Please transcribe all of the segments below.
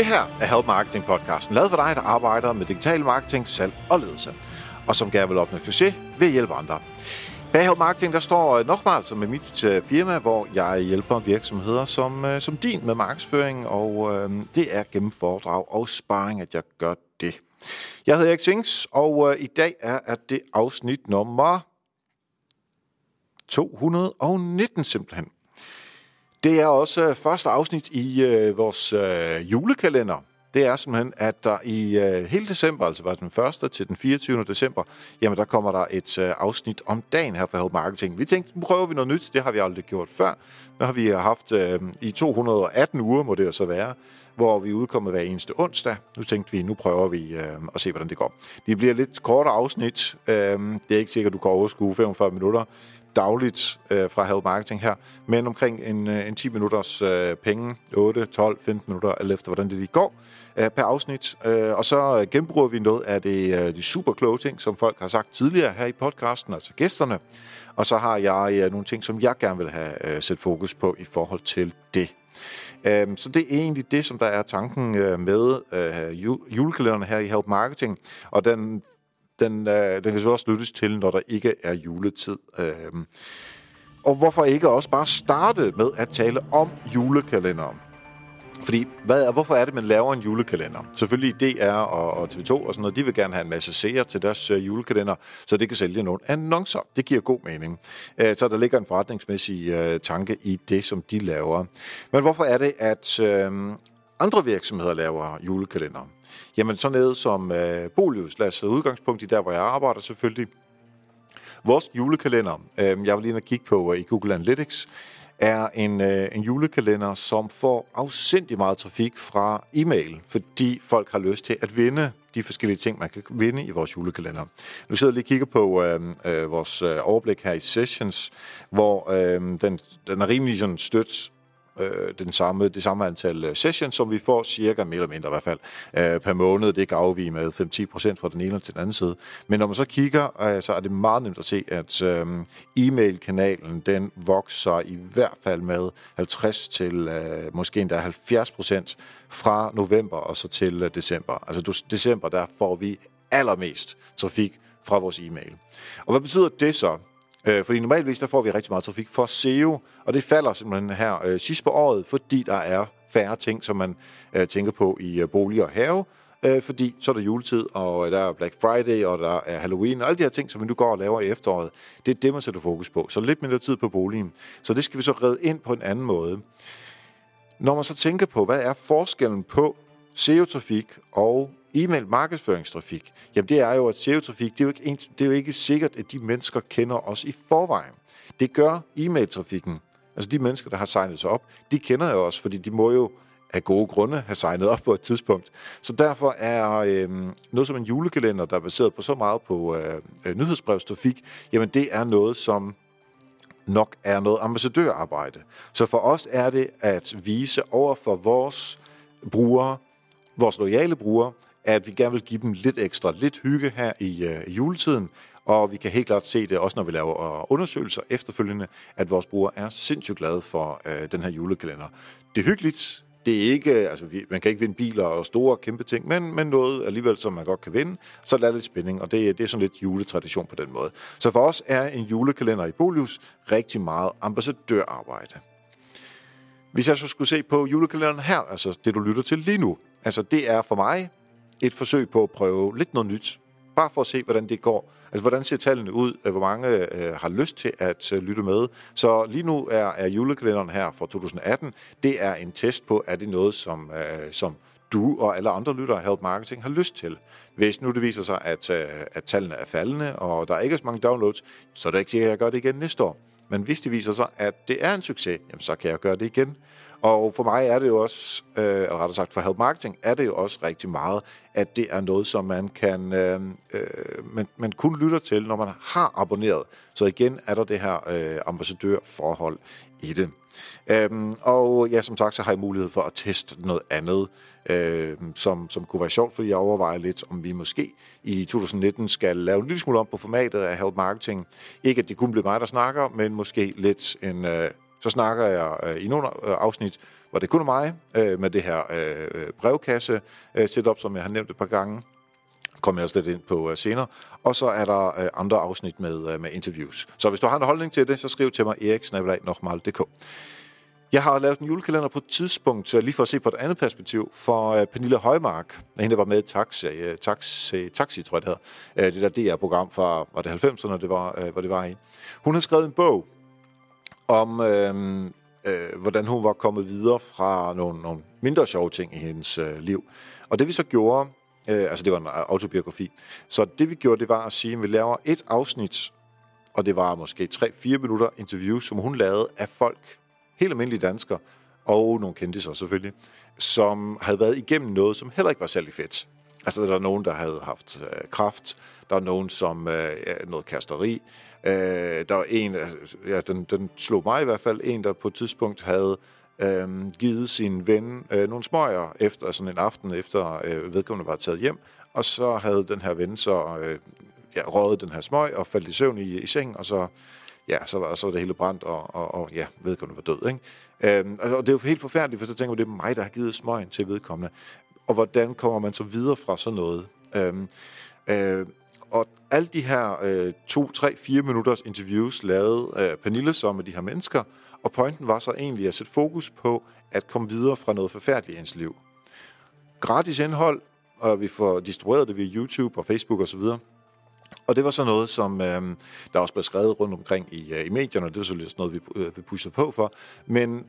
Det her er Help Marketing podcasten, lavet for dig, der arbejder med digital marketing, salg og ledelse, og som gerne vil opnå succes ved at hjælpe andre. Bag Help Marketing, der står øh, Nokmal, som er mit øh, firma, hvor jeg hjælper virksomheder som, øh, som din med markedsføring, og øh, det er gennem foredrag og sparring, at jeg gør det. Jeg hedder Erik Sings, og øh, i dag er, er det afsnit nummer 219 simpelthen. Det er også øh, første afsnit i øh, vores øh, julekalender. Det er simpelthen, at der i øh, hele december, altså fra den 1. til den 24. december, jamen der kommer der et øh, afsnit om dagen her for Help Marketing. Vi tænkte, nu prøver vi noget nyt. Det har vi aldrig gjort før. Nu har vi øh, haft øh, i 218 uger, må det jo så være, hvor vi udkommer hver eneste onsdag. Nu tænkte vi, nu prøver vi øh, at se, hvordan det går. Det bliver lidt kortere afsnit. Øh, det er ikke sikkert, du kan overskue 45 minutter dagligt øh, fra Help Marketing her, men omkring en, øh, en 10 minutters øh, penge, 8, 12, 15 minutter, alt efter hvordan det lige går øh, per afsnit. Øh, og så øh, genbruger vi noget af det, øh, de super kloge ting, som folk har sagt tidligere her i podcasten, altså gæsterne. Og så har jeg øh, nogle ting, som jeg gerne vil have øh, sæt fokus på i forhold til det. Øh, så det er egentlig det, som der er tanken øh, med øh, julekalenderen her i Help Marketing. Og den den, øh, den kan selvfølgelig også lyttes til, når der ikke er juletid. Øh, og hvorfor ikke også bare starte med at tale om julekalenderen? Fordi, hvad er, hvorfor er det, man laver en julekalender? Selvfølgelig DR og, og TV2 og sådan noget, de vil gerne have en masse seere til deres øh, julekalender, så det kan sælge nogle annoncer. Det giver god mening. Øh, så der ligger en forretningsmæssig øh, tanke i det, som de laver. Men hvorfor er det, at øh, andre virksomheder laver julekalender? Jamen sådan noget som øh, Bolius, lad os udgangspunkt i der, hvor jeg arbejder selvfølgelig. Vores julekalender, øh, jeg vil lige kigge på øh, i Google Analytics, er en, øh, en julekalender, som får afsindig meget trafik fra e-mail, fordi folk har lyst til at vinde de forskellige ting, man kan vinde i vores julekalender. Nu sidder jeg lige og kigger på øh, øh, vores øh, overblik her i Sessions, hvor øh, den, den er rimelig sådan stødt øh, den samme, det samme antal øh, sessions, som vi får cirka, mere eller mindre i hvert fald, øh, per måned. Det gav vi med 5-10% fra den ene til den anden side. Men når man så kigger, øh, så er det meget nemt at se, at øh, e-mail-kanalen, den vokser i hvert fald med 50 til øh, måske endda 70% fra november og så til øh, december. Altså december, der får vi allermest trafik fra vores e-mail. Og hvad betyder det så? Øh, fordi normalvis der får vi rigtig meget trafik for SEO, og det falder simpelthen her øh, sidst på året, fordi der er færre ting, som man øh, tænker på i øh, bolig og have, øh, fordi så er der juletid, og øh, der er Black Friday, og der er Halloween, og alle de her ting, som vi nu går og laver i efteråret, det er det, man sætter fokus på. Så lidt mindre tid på boligen. Så det skal vi så redde ind på en anden måde. Når man så tænker på, hvad er forskellen på SEO-trafik og e-mail markedsføringstrafik, jamen det er jo, at SEO-trafik, det er jo, ikke, det er jo ikke sikkert, at de mennesker kender os i forvejen. Det gør e-mail-trafikken. Altså de mennesker, der har signet sig op, de kender jo os, fordi de må jo af gode grunde have signet op på et tidspunkt. Så derfor er øh, noget som en julekalender, der er baseret på så meget på øh, øh, nyhedsbrevstrafik, jamen det er noget, som nok er noget ambassadørarbejde. Så for os er det at vise over for vores brugere, vores lojale brugere, at vi gerne vil give dem lidt ekstra, lidt hygge her i øh, juletiden, og vi kan helt klart se det, også når vi laver øh, undersøgelser efterfølgende, at vores brugere er sindssygt glade for øh, den her julekalender. Det er hyggeligt, det er ikke, øh, altså vi, man kan ikke vinde biler og store kæmpe ting, men, men noget alligevel, som man godt kan vinde, så er lidt spænding, og det, det er sådan lidt juletradition på den måde. Så for os er en julekalender i Bolius rigtig meget ambassadørarbejde. Hvis jeg så skulle se på julekalenderen her, altså det du lytter til lige nu, altså det er for mig et forsøg på at prøve lidt noget nyt. Bare for at se, hvordan det går. Altså, hvordan ser tallene ud? Øh, hvor mange øh, har lyst til at øh, lytte med? Så lige nu er, er julekalenderen her for 2018. Det er en test på, er det noget, som, øh, som du og alle andre lyttere af Help Marketing har lyst til. Hvis nu det viser sig, at, øh, at tallene er faldende, og der er ikke så mange downloads, så er det ikke sikkert, at jeg gør det igen næste år. Men hvis det viser sig, at det er en succes, jamen, så kan jeg gøre det igen. Og for mig er det jo også, øh, eller rettere sagt for Help Marketing, er det jo også rigtig meget, at det er noget, som man kan, øh, øh, man, man kun lytter til, når man har abonneret. Så igen er der det her øh, ambassadørforhold i det. Øhm, og ja, som sagt, så har jeg mulighed for at teste noget andet, øh, som, som kunne være sjovt, fordi jeg overvejer lidt, om vi måske i 2019 skal lave en lille smule om på formatet af Help Marketing. Ikke at det kun bliver mig, der snakker, men måske lidt en... Øh, så snakker jeg øh, i nogle øh, afsnit, hvor det kun er mig, øh, med det her øh, brevkasse øh, setup, som jeg har nævnt et par gange kommer jeg også lidt ind på øh, senere. Og så er der øh, andre afsnit med, øh, med interviews. Så hvis du har en holdning til det, så skriv til mig eriksnabelag.dk. Jeg har lavet en julekalender på et tidspunkt, lige for at se på et andet perspektiv, for uh, Pernille Højmark, hende der var med i Taxi, Taxi, Taxi tror jeg det hedder, det der DR-program fra var det 90'erne, det var, hvor det var i. Hun har skrevet en bog om, øh, øh, hvordan hun var kommet videre fra nogle, nogle mindre sjove ting i hendes øh, liv. Og det vi så gjorde, Øh, altså det var en øh, autobiografi. Så det vi gjorde, det var at sige, at vi laver et afsnit, og det var måske 3-4 minutter interview, som hun lavede af folk, helt almindelige danskere, og nogle kendte sig selvfølgelig, som havde været igennem noget, som heller ikke var særlig fedt. Altså, der er nogen, der havde haft øh, kraft, der er nogen, som øh, noget kasteri, øh, der var en, altså, ja, den, den slog mig i hvert fald, en, der på et tidspunkt havde øh, givet sin ven øh, nogle smøger efter sådan en aften, efter øh, vedkommende var taget hjem, og så havde den her ven så øh, ja, røget den her smøg og faldt i søvn i, i sengen, og så, ja, så, var, så var det hele brændt, og, og, og ja, vedkommende var død. Ikke? Øh, altså, og det er jo helt forfærdeligt, for så tænker man, det er mig, der har givet smøgen til vedkommende. Og hvordan kommer man så videre fra sådan noget? Øhm, øh, øh, og alle de her øh, to, tre, fire minutters interviews lavede øh, Pernille så med de her mennesker, og pointen var så egentlig at sætte fokus på at komme videre fra noget forfærdeligt i ens liv. Gratis indhold, og vi får distribueret det via YouTube og Facebook osv. Og det var så noget, som øh, der også blev skrevet rundt omkring i, øh, i medierne, og det var selvfølgelig noget, vi, øh, vi pushede på for. Men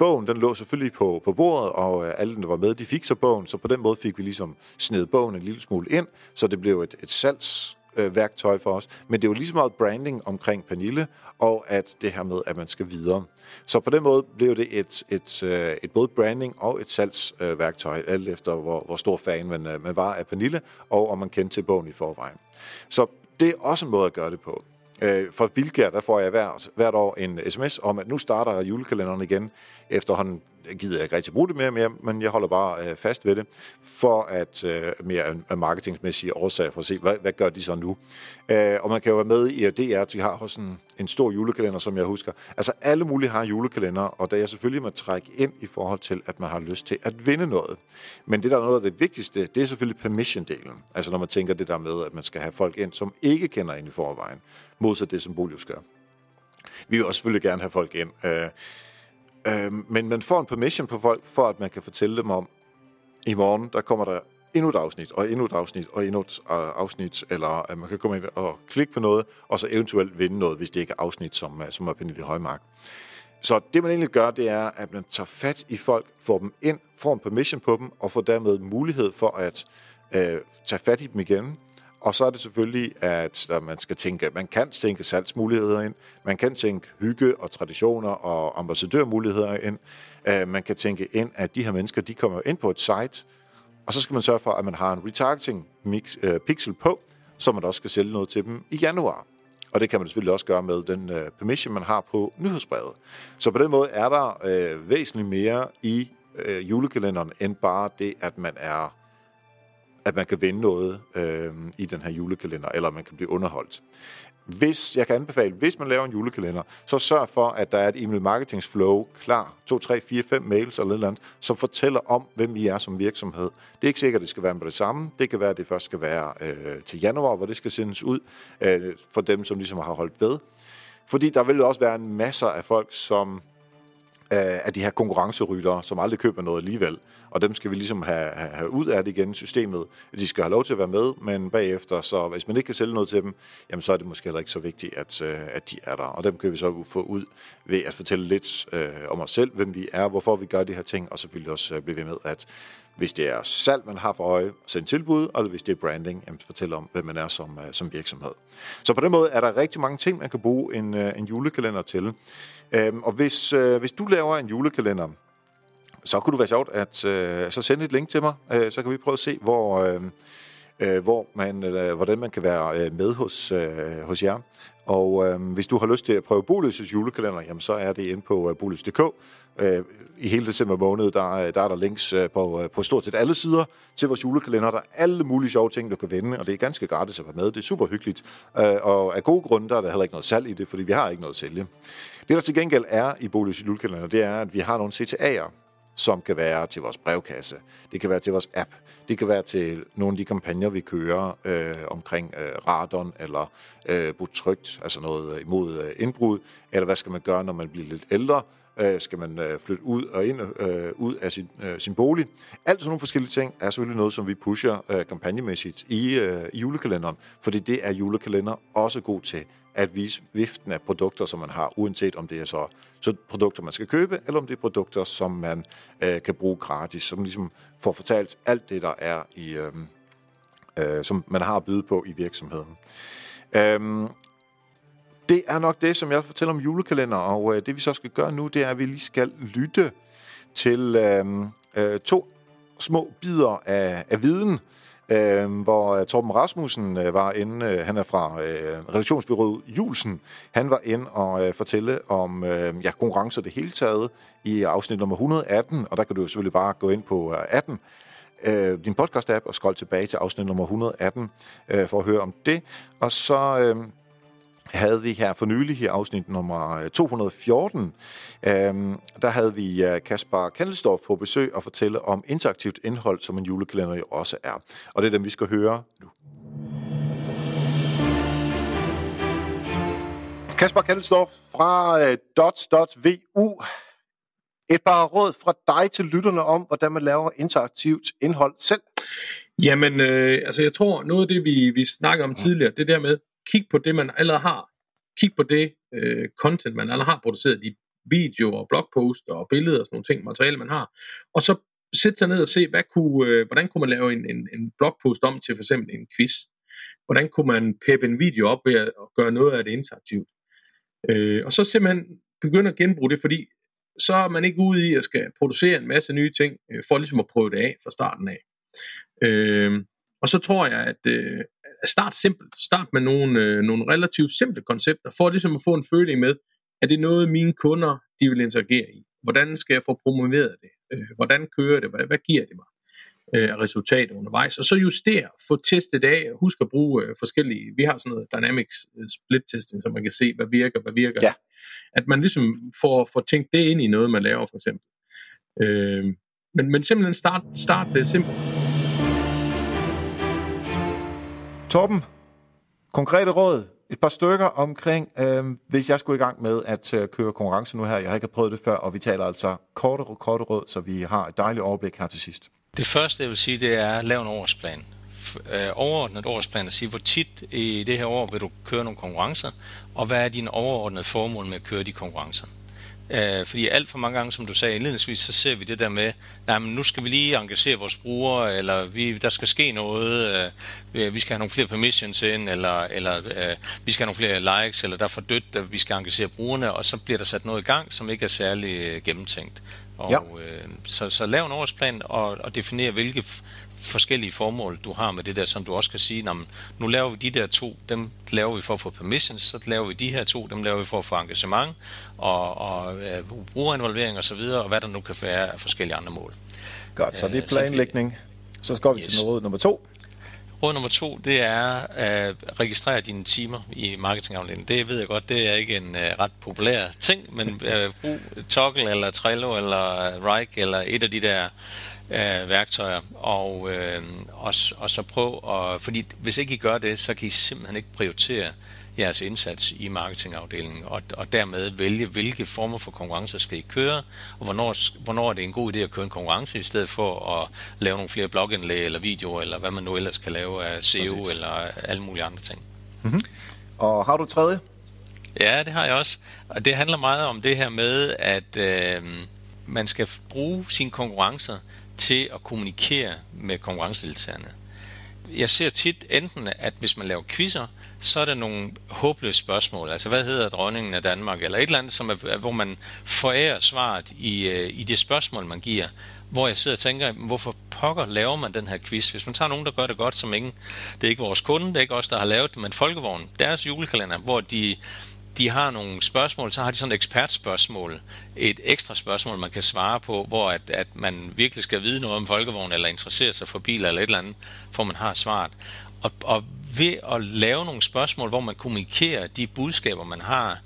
bogen, den lå selvfølgelig på, på bordet, og øh, alle, der var med, de fik så bogen, så på den måde fik vi ligesom sned bogen en lille smule ind, så det blev et, et salgs øh, værktøj for os. Men det er jo lige så meget branding omkring Pernille, og at det her med, at man skal videre. Så på den måde blev det et, et, øh, et både branding og et salgsværktøj, øh, alt efter hvor, hvor stor fan man, øh, man var af Pernille, og om man kendte til bogen i forvejen. Så det er også en måde at gøre det på. Øh, for Bilgær, der får jeg hvert, hvert år en sms om, at nu starter julekalenderen igen. Efterhånden Øh, gider jeg ikke rigtig bruge det mere, mere men jeg holder bare øh, fast ved det, for at øh, mere af marketingmæssige årsager, for at se, hvad, hvad gør de så nu? Øh, og man kan jo være med i DR, de har også en, en stor julekalender, som jeg husker. Altså alle mulige har julekalender, og der er selvfølgelig må trække ind i forhold til, at man har lyst til at vinde noget. Men det, der er noget af det vigtigste, det er selvfølgelig permission-delen. Altså når man tænker det der med, at man skal have folk ind, som ikke kender ind i forvejen, modsat det, som Bolius gør. Vi vil også selvfølgelig gerne have folk ind. Øh, Øh, men man får en permission på folk, for at man kan fortælle dem om, i morgen, der kommer der endnu et afsnit, og endnu et afsnit, og endnu et øh, afsnit, eller at man kan komme ind og klikke på noget, og så eventuelt vinde noget, hvis det ikke er afsnit, som, som er Pernille Højmark. Så det, man egentlig gør, det er, at man tager fat i folk, får dem ind, får en permission på dem, og får dermed mulighed for at øh, tage fat i dem igen, og så er det selvfølgelig, at man skal tænke, man kan tænke salgsmuligheder ind, man kan tænke hygge og traditioner og ambassadørmuligheder ind, øh, man kan tænke ind, at de her mennesker, de kommer ind på et site, og så skal man sørge for, at man har en retargeting mix, uh, pixel på, så man også skal sælge noget til dem i januar. Og det kan man selvfølgelig også gøre med den uh, permission, man har på nyhedsbrevet. Så på den måde er der uh, væsentligt mere i uh, julekalenderen, end bare det, at man er at man kan vinde noget øh, i den her julekalender, eller man kan blive underholdt. Hvis, jeg kan anbefale, hvis man laver en julekalender, så sørg for, at der er et email marketing flow klar, 2, 3, 4, 5 mails eller noget andet, som fortæller om, hvem I er som virksomhed. Det er ikke sikkert, at det skal være med det samme. Det kan være, at det først skal være øh, til januar, hvor det skal sendes ud øh, for dem, som ligesom har holdt ved. Fordi der vil jo også være en masse af folk, som øh, af de her konkurrenceryttere, som aldrig køber noget alligevel og dem skal vi ligesom have, have, have ud af det igen, systemet. De skal have lov til at være med, men bagefter, så hvis man ikke kan sælge noget til dem, jamen så er det måske heller ikke så vigtigt, at, øh, at de er der. Og dem kan vi så få ud ved at fortælle lidt øh, om os selv, hvem vi er, hvorfor vi gør de her ting, og selvfølgelig også øh, blive ved med, at hvis det er salg, man har for øje, send tilbud, og hvis det er branding, jamen fortæl om, hvem man er som, øh, som virksomhed. Så på den måde er der rigtig mange ting, man kan bruge en, øh, en julekalender til. Øhm, og hvis, øh, hvis du laver en julekalender, så kunne det være sjovt at øh, så sende et link til mig, øh, så kan vi prøve at se, hvor, øh, øh, hvor man, øh, hvordan man kan være øh, med hos, øh, hos jer. Og øh, hvis du har lyst til at prøve Boløses julekalender, jamen, så er det inde på øh, boløs.dk. Øh, I hele december måned, der, øh, der er der links øh, på, øh, på stort set alle sider til vores julekalender. Der er alle mulige sjove ting, du kan vende, og det er ganske gratis at være med. Det er super hyggeligt. Øh, og af gode grunde, der er der heller ikke noget salg i det, fordi vi har ikke noget at sælge. Det, der til gengæld er i Boløs' julekalender, det er, at vi har nogle CTA'er, som kan være til vores brevkasse, det kan være til vores app, det kan være til nogle af de kampagner, vi kører øh, omkring øh, radon eller øh, butrygt, altså noget imod øh, indbrud, eller hvad skal man gøre, når man bliver lidt ældre, øh, skal man øh, flytte ud og ind øh, ud af sin, øh, sin bolig. Alt sådan nogle forskellige ting er selvfølgelig noget, som vi pusher øh, kampagnemæssigt i, øh, i julekalenderen, fordi det er julekalender også god til at vise viften af produkter, som man har, uanset om det er så, så produkter, man skal købe, eller om det er produkter, som man øh, kan bruge gratis, som ligesom får fortalt alt det, der er i, øh, øh, som man har at byde på i virksomheden. Øh, det er nok det, som jeg fortæller om julekalender, og øh, det vi så skal gøre nu, det er, at vi lige skal lytte til øh, øh, to små bidder af, af viden, øh, hvor øh, Torben Rasmussen øh, var inde, øh, han er fra øh, redaktionsbyrået Julsen, han var inde og øh, fortælle om øh, ja, konkurrencer det hele taget i afsnit nummer 118, og der kan du selvfølgelig bare gå ind på øh, 18, øh, din podcast-app og scroll tilbage til afsnit nummer 118 øh, for at høre om det. Og så øh, havde vi her for nylig i afsnit nummer øh, 214, øhm, der havde vi øh, Kasper Kandelsdorf på besøg og fortælle om interaktivt indhold, som en julekalender jo også er. Og det er dem, vi skal høre nu. Kasper Kandelsdorf fra øh, dots.vu. Et par råd fra dig til lytterne om, hvordan man laver interaktivt indhold selv. Jamen, øh, altså jeg tror, noget af det, vi, vi snakker om tidligere, det der med, kig på det, man allerede har. Kig på det øh, content, man allerede har produceret, de videoer, blogposter og billeder og sådan nogle ting, materiale, man har. Og så sæt sig ned og se, hvad kunne, øh, hvordan kunne man lave en, en, en blogpost om til for eksempel en quiz. Hvordan kunne man peppe en video op ved at gøre noget af det interaktivt. Øh, og så simpelthen begynde at genbruge det, fordi så er man ikke ude i at skal producere en masse nye ting, øh, for ligesom at prøve det af fra starten af. Øh, og så tror jeg, at, øh, start simpelt. Start med nogle, øh, nogle relativt simple koncepter, for ligesom at få en føling med, at det er noget, mine kunder de vil interagere i. Hvordan skal jeg få promoveret det? Øh, hvordan kører det? Hvad, hvad giver det mig? øh, resultater undervejs, og så justere, få testet af, husk at bruge øh, forskellige, vi har sådan noget dynamics øh, split testing, så man kan se, hvad virker, hvad virker. Ja. At man ligesom får, får tænkt det ind i noget, man laver for eksempel. Øh, men, men simpelthen start, start det simpelt. Torben, konkrete råd, et par stykker omkring, øh, hvis jeg skulle i gang med at øh, køre konkurrence nu her. Jeg har ikke prøvet det før, og vi taler altså korte, korte råd, så vi har et dejligt overblik her til sidst. Det første, jeg vil sige, det er at lave en årsplan. Øh, overordnet årsplan at sige, hvor tit i det her år vil du køre nogle konkurrencer, og hvad er dine overordnede formål med at køre de konkurrencer. Øh, fordi alt for mange gange, som du sagde indledningsvis, så ser vi det der med, nej, men nu skal vi lige engagere vores brugere, eller vi, der skal ske noget, øh, vi skal have nogle flere permissions ind, eller, eller øh, vi skal have nogle flere likes, eller der er for dødt, at vi skal engagere brugerne, og så bliver der sat noget i gang, som ikke er særlig øh, gennemtænkt. Og, ja. øh, så, så lav en årsplan og, og definere, hvilke forskellige formål, du har med det der, som du også kan sige, nu laver vi de der to, dem laver vi for at få permissions, så laver vi de her to, dem laver vi for at få engagement og, og uh, brugerinvolvering og så videre, og hvad der nu kan være af forskellige andre mål. Godt, så det er planlægning. Så går vi yes. til råd nummer to. Råd nummer to, det er at registrere dine timer i marketingafdelingen. Det ved jeg godt, det er ikke en uh, ret populær ting, men uh, brug Toggle eller Trello eller Rike eller et af de der uh, værktøjer, og, uh, og, og så prøv at, fordi hvis ikke I gør det, så kan I simpelthen ikke prioritere jeres indsats i marketingafdelingen, og, og dermed vælge, hvilke former for konkurrencer skal I køre, og hvornår, hvornår er det en god idé at køre en konkurrence, i stedet for at lave nogle flere blogindlæg eller videoer, eller hvad man nu ellers kan lave af SEO Præcis. eller alle mulige andre ting. Mm-hmm. Og har du tredje? Ja, det har jeg også. Og det handler meget om det her med, at øh, man skal bruge sine konkurrencer til at kommunikere med konkurrencedeltagerne jeg ser tit enten, at hvis man laver quizzer, så er der nogle håbløse spørgsmål. Altså, hvad hedder dronningen af Danmark? Eller et eller andet, som er, hvor man forærer svaret i, øh, i det spørgsmål, man giver. hvor jeg sidder og tænker, hvorfor pokker laver man den her quiz? Hvis man tager nogen, der gør det godt, som ingen, det er ikke vores kunde, det er ikke os, der har lavet det, men Folkevogn, deres julekalender, hvor de de har nogle spørgsmål, så har de sådan et ekspertspørgsmål, et ekstra spørgsmål, man kan svare på, hvor at, at man virkelig skal vide noget om folkevogn, eller interessere sig for biler, eller et eller andet, for man har svaret. Og, og ved at lave nogle spørgsmål, hvor man kommunikerer de budskaber, man har,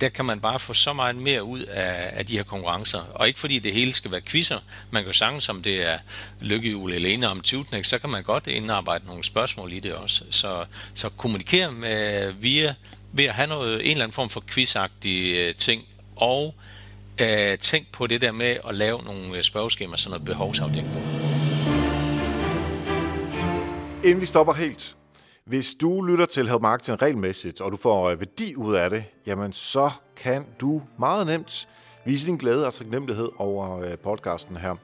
der kan man bare få så meget mere ud af, af de her konkurrencer. Og ikke fordi det hele skal være quizzer. Man kan jo sange, om det er lykkehjul eller ene om Tutenex, så kan man godt indarbejde nogle spørgsmål i det også. Så, så kommunikere med, via ved at have noget, en eller anden form for quizagtig øh, ting, og øh, tænk på det der med at lave nogle øh, spørgeskemaer, sådan noget behovsafdækning. Inden vi stopper helt, hvis du lytter til Help Marketing regelmæssigt, og du får øh, værdi ud af det, jamen så kan du meget nemt vise din glæde og taknemmelighed over øh, podcasten her.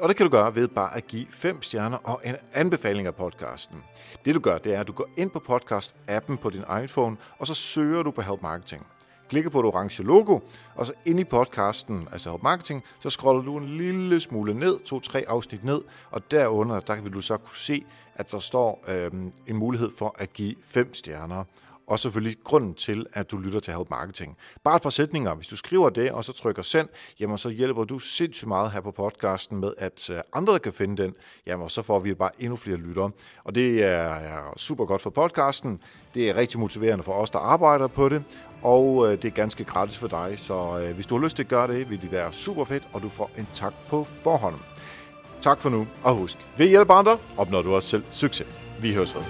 Og det kan du gøre ved bare at give fem stjerner og en anbefaling af podcasten. Det du gør, det er, at du går ind på podcast-appen på din iPhone, og så søger du på Help Marketing. Klikker på det orange logo, og så ind i podcasten, altså Help Marketing, så scroller du en lille smule ned, to-tre afsnit ned, og derunder, der vil du så kunne se, at der står øhm, en mulighed for at give fem stjerner og selvfølgelig grunden til, at du lytter til Help Marketing. Bare et par sætninger. Hvis du skriver det, og så trykker send, jamen så hjælper du sindssygt meget her på podcasten med, at øh, andre kan finde den. Jamen så får vi bare endnu flere lyttere. Og det er super godt for podcasten. Det er rigtig motiverende for os, der arbejder på det. Og øh, det er ganske gratis for dig, så øh, hvis du har lyst til at gøre det, vil det være super fedt, og du får en tak på forhånd. Tak for nu, og husk, ved hjælp andre opnår du også selv succes. Vi høres ved.